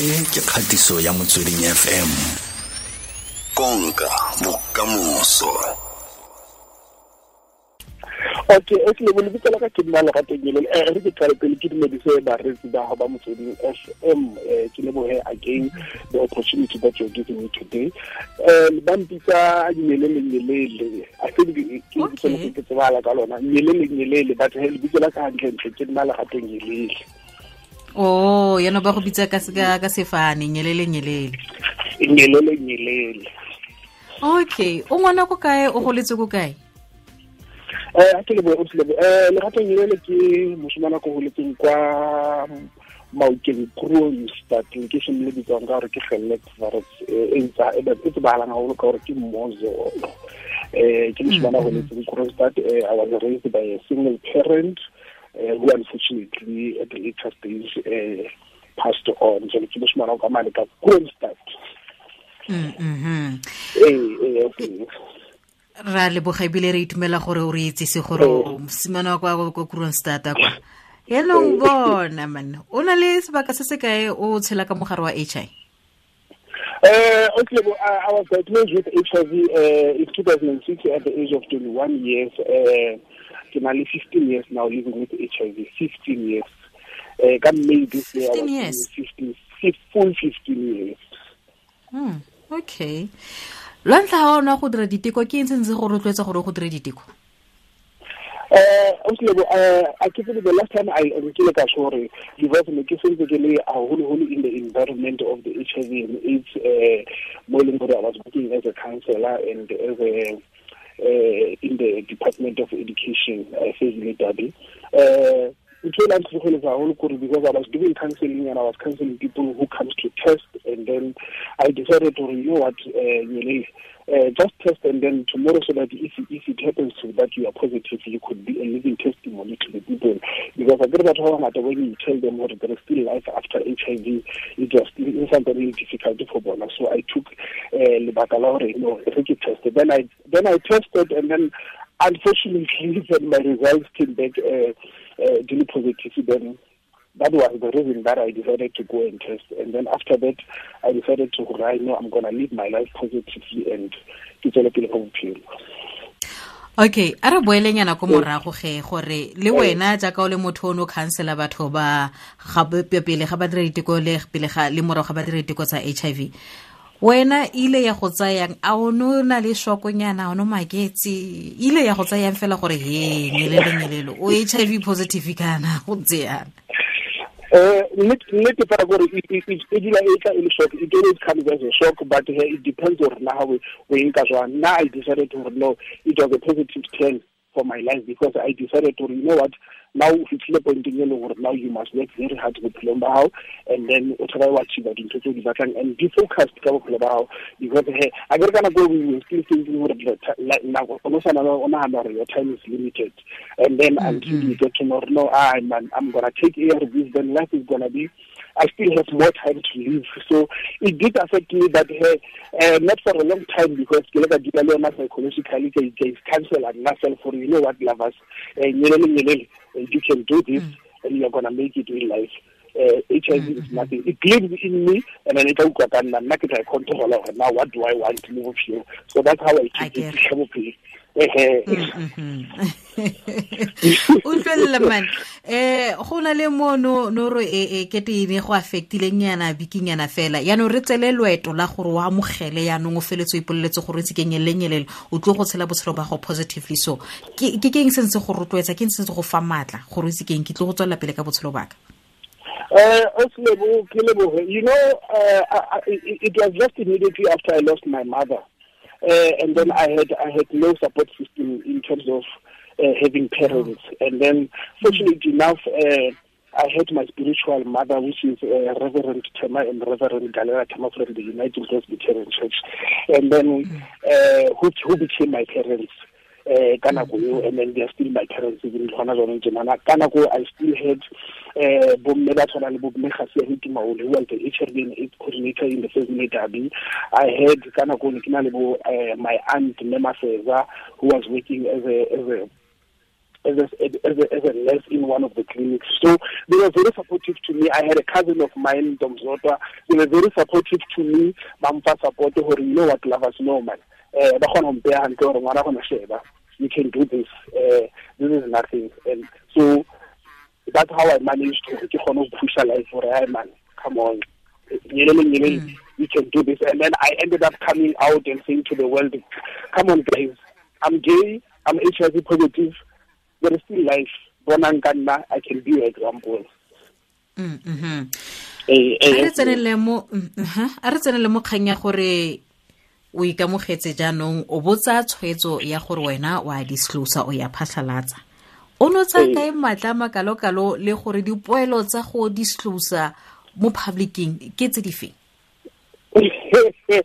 e ke kgatiso ya motsweding fm konka bokamoso. Okay actually bo lebitso la ka ke nna legateng ele eh re ke qale pele ke dumedise baretsi ba go ba motsweding f m um ke lebohe again the opportunity that you're giving me today. Um ba mpitsa nyele nyelele i think ke lebitso le ke tsebala ka lona. Nyele le nyelele but he lebitso la ka hantle ntle ke nna legateng nyelele oh yana ba go bitsa ka ka sefane nyelele nyelele. Nyelele nyelele. Okay o ngwana ko kae? O goletse ko kae? Eh a ke le bo le eh le gato nyelele ke mosimana ko goletseng kwa maokeng kroonstad ke se le bitswang ka gore ke gellex virus e ntsa e tsebahalang haholo ka gore ke mmozo eh ke mosimana go holetseng kroonstad i was raised by a single parent uh, who unfortunately at the later stage uh, passed on. So ke moshimana ka mane ka kroonstad mm -hmm. eh eh ra leboga ebile re itumela gore o re itsese gore mosimane wa kwa. Kronstata kwa yanong bona man. O na le sebaka se se kae o tshela ka mogare wa h i Uh, okay, well, I, I was diagnosed with HIV uh, in 2006 at the age of 21 years. Uh, I'm 15 years now living with HIV. 15 years. Uh, come May this year, I was years. 15, full 15 years. Hmm, okay. lwa ntlha ga ona go dira diteko ke eng se ntse go rotloetsa gore go dire diteko Uh, obviously, uh, I keep it the last time I nkile ka sure because ne ke sentse ke le haholoholo in the environment of the HIV and AIDS uh, mo leng gore I was working as a counselor and as a the Department of Education uh, Fezile Dabi. Uh, ntho e la ntlhotlheletsa haholo kore because I was doing counseling and I was counseling people who comes to test and then I decided to you know what uh, really uh, just test and then tomorrow so that if, if it happens to that you are positive you could be a living testimony to the people. Because I get that how when you tell them what there is still life after HIV it was still in something really difficult for bona. So I took uh, lebaka la hore no re ke tested then I then I tested and then unfortunately when my results came back uh, uh, really positive then that was the reason that I decided to go and test. And then after that, I decided to, I know I'm going to live my life positively and develop a home field. okay a re boelenyana ko morago ge gore le wena jaaka o le motho o ne o councela batho ba pele ga ba dira diteko le pele ga le morago ga ba dira diteko tsa h i v wena ile ya go tsayang a o ne o na le shokonyana a o ne maketse. Ile ya go tsayang fela gore he nyelele nyelelo o h i v positive kana go tseyana Uh, nnete fela kore e dula e tla e le shock it always comes as a shock but uh, it depends on how we we nka jwang. Nna i decided gore no it was a positive turn for my life because i decided to you know what now o fitlhile pointing e leng gore now you must work very hard ba gago and then o try wa achieva dintho tse di batlang and be focused ka bophelo ba gago because he a kere ka nako we were still thinking gore nako o sana o nagana gore your time is limited. And then until you get to know no ah, man, I'm gonna take ARVs then life is gonna be I still have more time to live. So it did affect me, but uh, uh, not for a long time because ke le ka dira le yona psychologically ke ke cancel and myself for you know what lovers nyelele nyelele uh, you can do this mm. and you're gonna make it in life. Uh, HIV mm -hmm. is nothing. It lives in me, and then it's utlwa ka nna nna ke try control now what do I want to live with you. So that's how I keep it utlwelela man um go na le mo no no re e keteine go affectileng yana bikinyana fela. Yaanong re tsele loeto la gore o amogele yaanong o feletse o ipoleletse gore se kenye lenyelele o tlo go tshela botshelo ba go positively. So ke keng se ntse go rotloetsa ke eng se ntse go fa maatla gore o se keng ke tlo go tswelela pele ka botshelo baka. Uh, you know, uh, it was just immediately after I lost my mother. Uh, and then I had I had no support system in terms of uh, having parents. And then, fortunately enough, uh, I had my spiritual mother, which is uh, Reverend Tema and Reverend Galera Tema from the United Presbyterian Church, and then uh, who, who became my parents. Uh, and then they are still my parents even gona jone tjenana ka nako i still had uh, bomme ba tshwana le bomme gasi ya hitimaole who was the HIV and AIDS coordinator in the Fezile Dabi i had ka nako ne ke na le bo uh, my aunt Mema Feza who was working as a as a as a, as a, as a nurse in one of the clinics. So they were very supportive to me. I had a cousin of mine, Dom Zota. They were very supportive to me. Bampa support you know what lovers know, man. Eh, ba khona mpeya hantle gore ngwana gona sheba you can do this uh, this is nothing. And so that's how I managed to ke khone go push life for hey man come on. Mm. you can do this. And then I ended up coming out and saying to the world come on guys I'm gay I'm HIV positive there is still life. Bonang ka nna I can be your example. Mm -hmm. eh, eh, a re tsenele mo mm, a re tsenele mo kgang ya gore o ikamogetse jaanong o botsa tshwetso ya gore wena wa disclosa o ya phatlhalatsa o no tsa ee. kae maatla makalo-kalo le gore dipoelo tsa go disclosa mo publicing ke tse di feng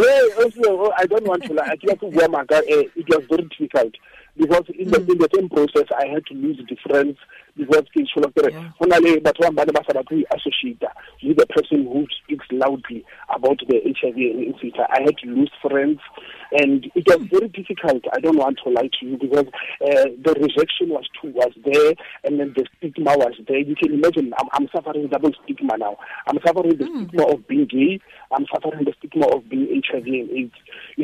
I don't want to lie. I to go It was very difficult because in the, mm. in the same process, I had to lose the friends because ke tsholo kere go na le batho ba bane ba sa batle associate with the person who speaks loudly about the HIV infection I had to lose friends and it was very difficult. I don't want to lie to you because uh, the rejection was too was there and then the stigma was there. You can imagine I'm, I'm suffering double stigma now. I'm suffering the mm. stigma of being gay. I'm suffering the stigma of being HIV and AIDS.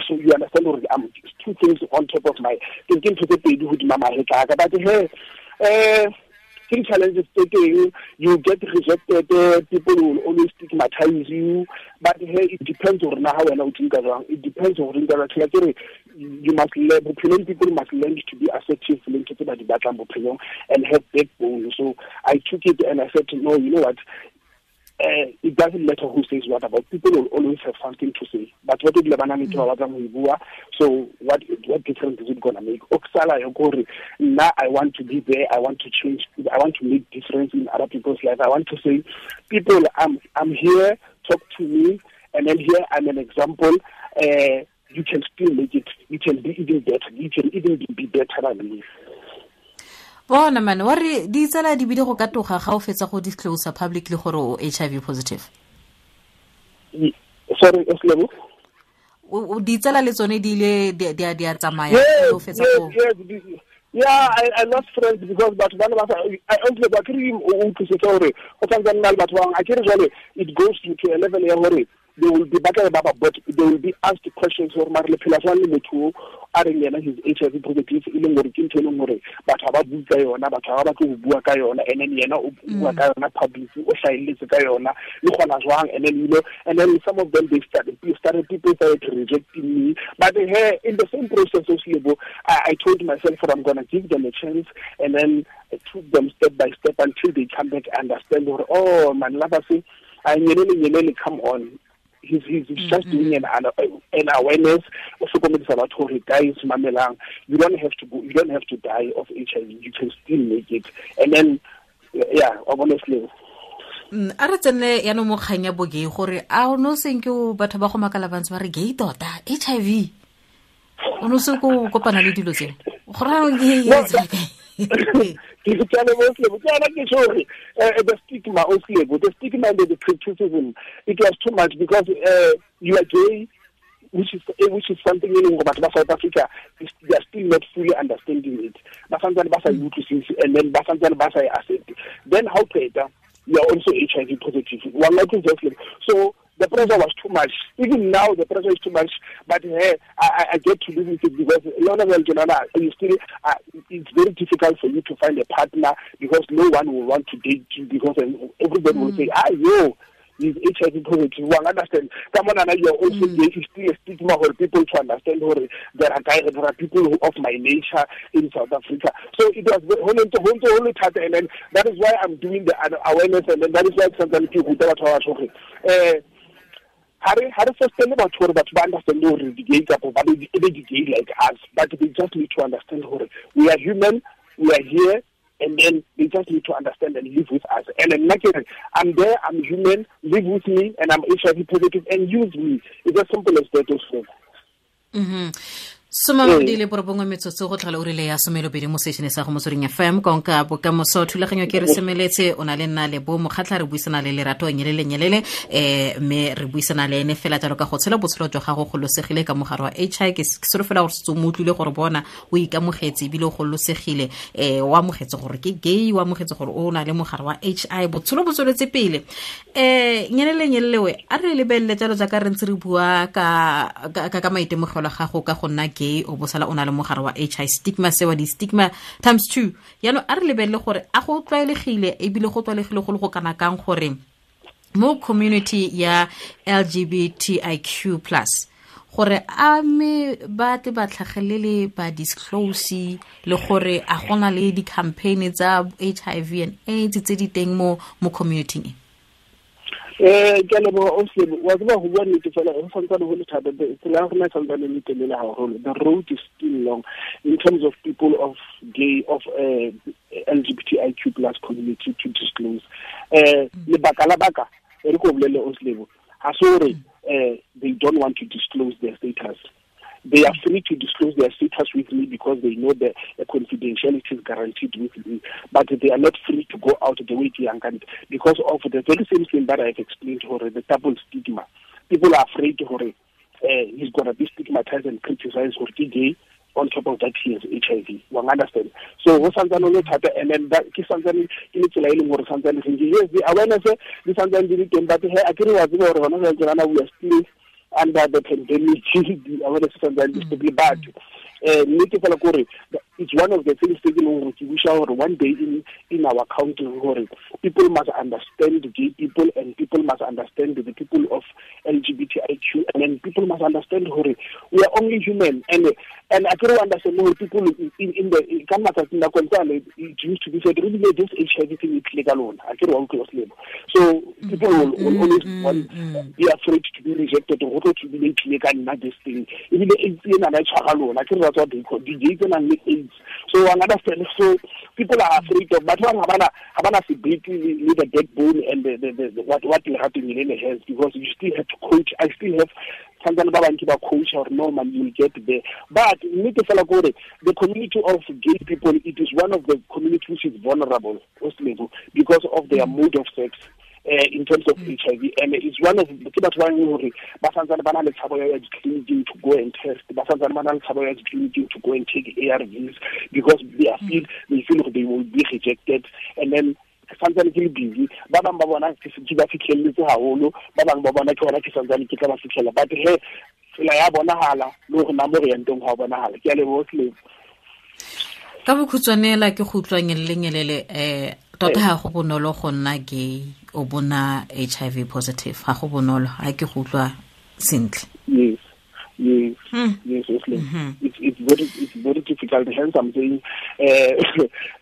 So you understand I'm two things on top of my thinking to the baby who mama but hey uh, king challenges taking you get rejected people will always stigmatize you. But hey it depends on how wena o think jang it depends on ra you must learn people must learn to be assertive ba di batlang bophelong and have backbone. So i took it and i said no you know what uh, it doesn't matter who says what about people will always have something to say. But what did lebana le ba batlang go bua so what what difference is it going to make? Okusala yokore now i want to be there. I want to change. I want to make difference in other people's lives i want to say people i'm i'm here. Talk to me. And then here i'm an example. Uh, you can still make it. You can be even better. You can even be better than me bona mane wa re di tsela di bile go ka toga ga o fetsa go disclose publicly gore o HIV positive? Sorry eslebo di tsela le tsone di ile di a di a tsamaya o fetsa go? yeah I, I lost friends because but ba ne ba I only ba kere o utlwisitse gore go tsantsa nna le batho ba a kere jwale it goes to a level ya gore they will be batla ba ba but they will be asked questions gore mare le phela jwang le motho a reng yena his h i v positive e leng gore ke ntho e leng gore batho ba bua ka yona batho ba batle go bua ka yona and then yena o bua mm. ka yona public o hlaeletse ka yona le gona jwang? And then you know and then some of them they started, started people started rejecting me. But hey, in the same process of Lebo, I, I told myself that I'm going to give them a chance and then I took them step by step until they come back and understand or oh man lava say I come on he's, he's mm -hmm. just doing an, an awareness of batho gore guys mamelang you don't have to go you don't have to die of HIV you can still make it. And then yeah honestly. Mm, a re tsene yaanong mo kgang ya bogay gore a o no senke batho ba go makala bantse ba re gay tota h i v. O no se ko kopana le dilo tseno. Gore ngikutshala boslebo tsala ngisho hore uh, the stigma oslebo the stigma and the criticism it was too much because uh, you are gay which is uh, which is something e leng batho ba South Africa they are still not fully understanding it. Ba santsane ba sa utlwisisi and then ba santsane ba sa accept. Then how qeta you are also HIV positive. Wa ngakho so the pressure was too much. Even now, the pressure is too much. But hey, I, I get to live with it because Leonard Jonana, you still, uh, it's very difficult for you to find a partner because no one will want to date you because everybody mm. will say, ah, yo, he's HIV positive. One understand. Come on, and you're also mm. there is still a stigma for people to understand or there are guys, there are people who, of my nature in South Africa. So it was only to only and then that is why I'm doing the awareness and then that is why sometimes people tell us, uh, ha re fostele batho gore batho ba understand gore di-gay kapo ba be di-gay like us but they just need to understand gore we are human we are here and then they just need to understand and live with us. And then like I'm there, I'm human, live with me, and I'm HIV positive, and use me. It's as simple as that also. Mm -hmm. Somamabedi le borobongwe metsotso go tlhola o rile ya somelobedi mo sešhone sa go motsweding fm konka bokamoso thulaganyo ke re semeletse o na le nna le bo mokgatlha re buisana le lerato nyelele nyelele um mme re buisana le ene fela jalo ka go tshela botshelo jwa gago golosegile ka mogare wa h i ke solofela gore setse mo utlwile gore bona o ikamogetse ebile o golosegile um o amogetse gore ke gay o amogetse gore o na le mogare wa h i botshelo bo tsweletse pele. Um nyelele nyelelewe a re lebelele jalo jaaka re ntse re bua ka maitemogelo a gago ka go nna gay gay o bosala o na le mogare wa h i stigma sewa di-stigma times two. Yaanong a re lebelele gore a go tlwaelegile ebile go tlwaelegile go le go kana kang gore mo community ya lgbtiq plus gore a me ba tle ba tlhagelele ba disclose le gore a gona le di-campaign tsa h i v and aids tse di teng mo mo community e eh ke le bo oslebo wa tseba go bua nnete fela go santsane go le thata tsela ya gona santsane le telele haholo. The road is still long in terms of people of gay of uh, lgbtiq plus community to disclose. Uh, lebaka la baka e re ko bolele oslebo ga se gore uh, they don't want to disclose their status they are free to disclose their status with me because they know that the confidentiality is guaranteed with me. But they are not free to go out of the way to Yankan because of the very same thing that I've explained to the double stigma. People are afraid to uh, he's gonna be stigmatized and criticized or gay. On top of that, he has HIV. One understand. So what santsane lo thata and then that ke santsane ke le tsela e leng gore santsane yes the awareness le santsane di le teng but he a ke re wa tseba gore we are still under the pandemic awareness santsane di stable but nnete fela kore it's one of the things leng gore ke one day in in our country gore people must understand gay people and people must understand the people of LGBTIQ and then people must understand gore we are only human. And and I can understand more people in, in the ka matsatsing na it used to be said really this HIV thing is legal on. I can one close label so mm-hmm. people will, will always want, be mm-hmm. afraid to be rejected tlo to be le ka nna this thing ena na tshwara lona ke re that's what they call DJ tsena le AIDS so I understand so people are afraid of but one habana habana stability with the backbone and the, the, the, the what what happen in the hands because you still have to coach. I still have santsane ba bantsi ba coach or no man you will get there. But nnete fela kore the community of gay people it is one of the communities which is vulnerable because of their mode of sex uh, in terms of mm. HIV and it's one of the batho ba gore ba santsane ba na le tshabo ya to go and test. Ba santsane ba na le tshabo ya to go and take ARVs because they are feel they feel they will be rejected. And then santsane ke le busy. Ba bangwe ba bona ke ba fitlheletse haholo. Ba bangwe ba bona ke gona ke santsane ke tla ba fitlhela but he tsela ya bonagala le gore na mo re yang teng ga o bonagala ke a selemo. Ka bokhutshwanela ke go utlwa nyelele um tota ga go bonolo go nna gay o bona HIV positive ga go bonolo ga ke go utlwa sentle yes yes mm. yes. Mm -hmm. it's, it's very it's very difficult hence i'm saying uh,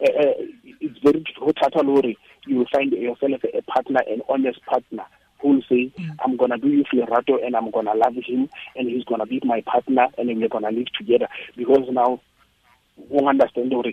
uh, it's very difficult hore you will find yourself a partner an honest partner who will say mm. i'm gonna do you for Rato and i'm gonna love him and he's gonna be my partner and we're gonna live together because now won't understand hore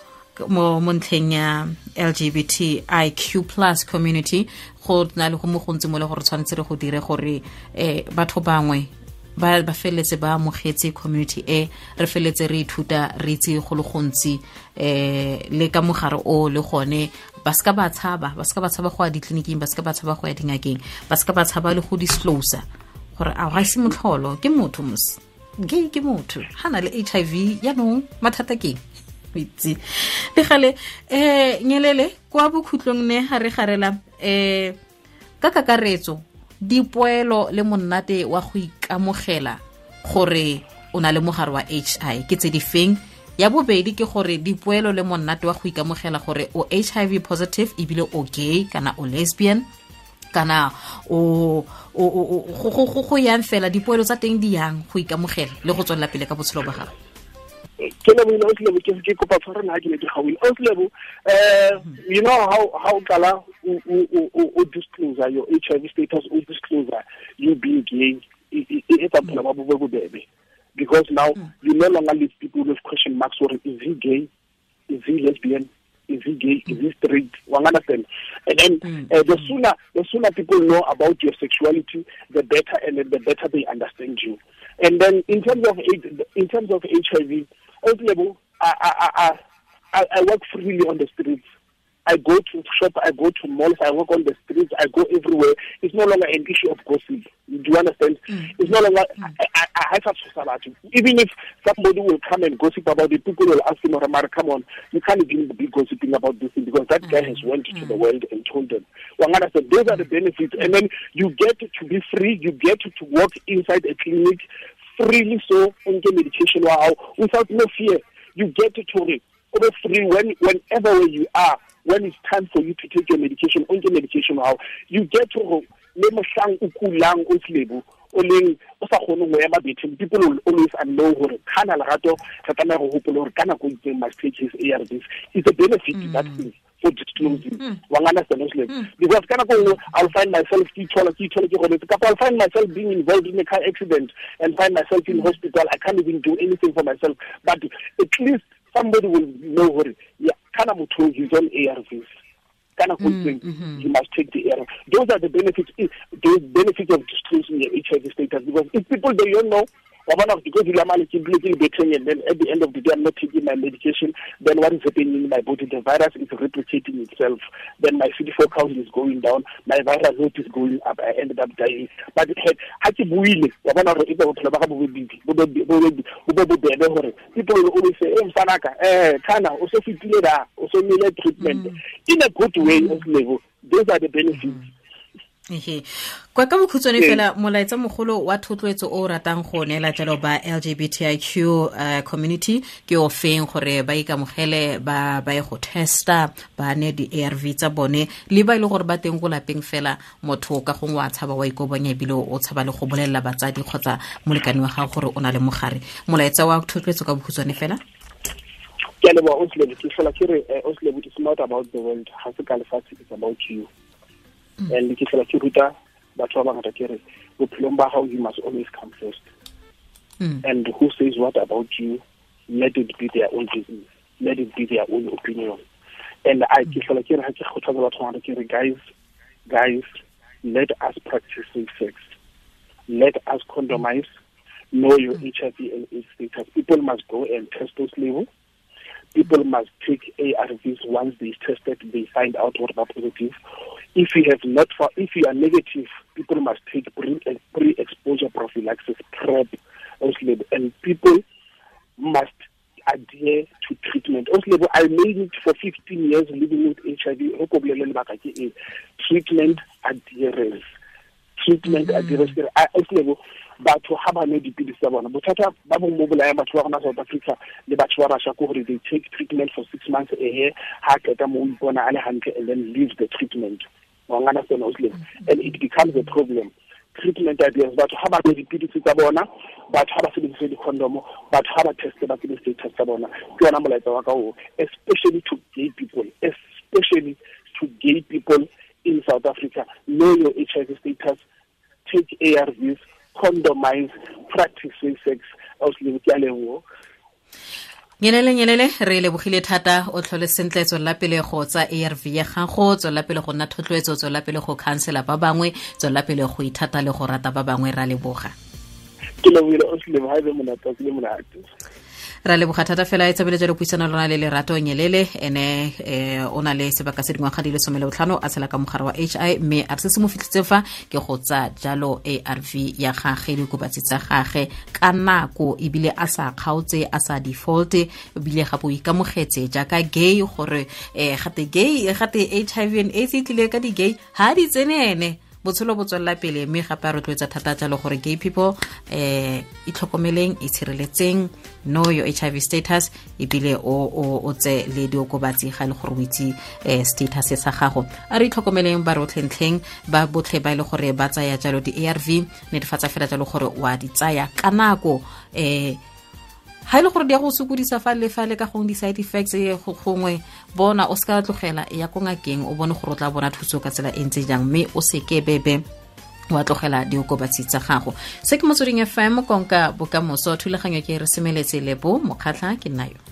mo ntlheng ya lgbtiq plus community go na le go mo gontsi mo le gore tshwanetse re go dire gore um batho bangwe ba ba feletse ba amogetse community e re feletse re ithuta re itse go le gontsi eh le ka mogare o le gone ba ska ba tshaba ba ska ba tshaba go ya ditleliniking ba ska ba tshaba go ya dingakeng ba ska ba tshaba le go disclose gore a ga se motlholo ke motho mos gay ke motho ga na le hiv yaanong mathata keng itse le gale um nyelele kwa bokhutlong ne ga re garela um ka kakaretso dipoelo le monnate wa go ikamogela gore o na le mogare wa h i ke tse di feng? Ya bobedi ke gore dipoelo le monnate wa go ikamogela gore o h i v positive ebile o gay kana o lesbian kana o go yang fela dipoelo tsa teng di yang go ikamogela le go tswelela pele ka botshelo ba gago ke leboile o slebo ke ke kopa tshware na ke ne ke gawile o slebo uh you know how how kala o disclose your HIV status o disclose you being gay e etsa phela ba bobe bobebe. Because now you no longer leave people with question marks or is he gay? Is he lesbian is he gay is he straight? One understand and then uh, the sooner the sooner people know about your sexuality the better and then the better they understand you. And then in terms of in terms of HIV also I I I I work freely on the streets I go to shop, I go to malls, I walk on the streets, I go everywhere. It's no longer an issue of gossip. Do you understand? Mm. It's no longer mm. I, I, I have society. Even if somebody will come and gossip about it, people will ask him, Mara, come on, you can't even be gossiping about this thing because that mm. guy has went mm. to the world and told them. Well, understand, those are the benefits. And then you get to be free, you get to walk inside a clinic freely so on the medication wow, without no fear. You get to it over free when whenever you are when it's time for you to take your medication on your medication how you get to go le mohlang o kulang o slebo o leng o sa kgone go ema betheng people will always know gore kana lerato re tlameya go gopola gore ka nako itseng must take his ARVs it's a benefit mm. that thing for disclosing mm. wang understand osle mm. because kana ko nngwe i'll find myself ke ithola ke ithola ke kapa i'll find myself being involved in a car accident and find myself in hospital. I can't even do anything for myself. But at least somebody will know gore yeah kana motho he's on ARVs kana go mm, itseng mm-hmm. you must take the ARV those are the benefits eh, the benefits of disclosing your HIV status because if people they don't know wa bona because dula male ke dule ke le betheng and then at the end of the day I'm not taking my medication. Then what is happening in my body? The virus is replicating itself. Then my CD4 count is going down. My viral load is going up. I ended up dying. But ha ke buile wa bona gore bophelo ba ga bo bo bo bobebe gore people will always say eh msanaka eh kana o so fitile da o so nile treatment. In a good way of level those are the benefits ehe kwa ka bokhutswane fela molaetsa mogolo wa thotloetso o ratang go neela jalo ba lgbtiq uh, community ke o feng gore ba ikamogele ba ba ye go testa ba ne di-arv tsa bone le ba e le gore ba teng go lapeng fela motho ka gongwe wa tshaba wa ikobonya ebile o tshaba le go bolelela batsadi kgotsa molekani wa gago gore o na le mogare. Molaetsa wa thotloetso ka bokhutswane fela? Ke a leboa oslebo ke fela ke re oslebo it's not about the world ga se ka lefatshe it's about you. And ke fela ke ruta batho ba bangata ke re bophelong ba gago you must always come first. Mm. and who says what about you let it be their own business. Let it be their own opinion. And i ke fela ke re ga ke kgothatsa batho bangata ke re guys guys let us practice safe sex. Let us condomize know your HIV and AIDS status. People must go and test those levels people must take ARVs once they tested, they find out what are positive. If you have not, for if you are negative, people must take pre-exposure prophylaxis PrEP, and people must adhere to treatment. Also, I made it for 15 years living with HIV. Treatment adherence. Treatment mm -hmm. adherence. batho ga ba nwe dipilisi tsa bona bothata ba bong mo bolaya batho ba rona south africa le batho ba rasha ko gore they take treatment for six months a year ha qeta mo o ipona a le hantle and then leave the treatment wangana sena and it becomes a problem. Treatment ideas batho ga ba nwe dipilisi tsa bona batho ga ba sebedise di-condomo batho ga ba teste ba tsebe status tsa bona. Ke yona molaetsa wa ka oo. Especially to gay people especially to gay people in south africa. Know your hiv status take arvs condomize practice safe sex. Ausleng ke a leboga nyelele nyelele re lebogile thata. O tlhole sentle tswelela pele go tsa arv ya gago tswelela pele go nna thotloetso tswelela pele go khansela ba bangwe tswelela pele go ithata le go rata ba bangwe ra leboga. Ke lebogile oslem ga ebe monate ke le monate ra leboga thata fela e tshebeletso le puisano lona le lerato nyelele. Ene eh, o na le sebaka se dingwaga di le some le botlhano a tshela ka mogare wa hi mme a re se se mo fitlhitse fa ke go tsa jalo arv ya gage dikobatsi tsa gage ka nako ebile a sa kgaotse a sa default ebile gape o ikamogetse jaaka gay gore um gate gay gate hiv and aids e tlile ka di-gay ha di tsenene botshelo bo tswelela pele mme gape a rotloetsa thata jalo gore gay people um itlhokomeleng itshireletseng know your hiv status ebile o tse le diokobatsi ga le gore o itse um status sa gago. A re itlhokomeleng ba rotlhentlheng ba botlhe ba e le gore ba tsaya jalo di-arv netefatsa fela jalo gore wa di tsaya ka nako um ga e le gore di ya go sokodisa fa le fa le ka gong di-side effects e gongwe bona o se ka tlogela ya ko ngakeng o bone gore o tla bona thuso ka tsela e ntse jang mme o seke bebe wa tlogela diokobatsi tsa gago. Se ke motsweding fm konka bokamoso. Thulaganyo ke re semeletse le bo mokgatlha ke nna yo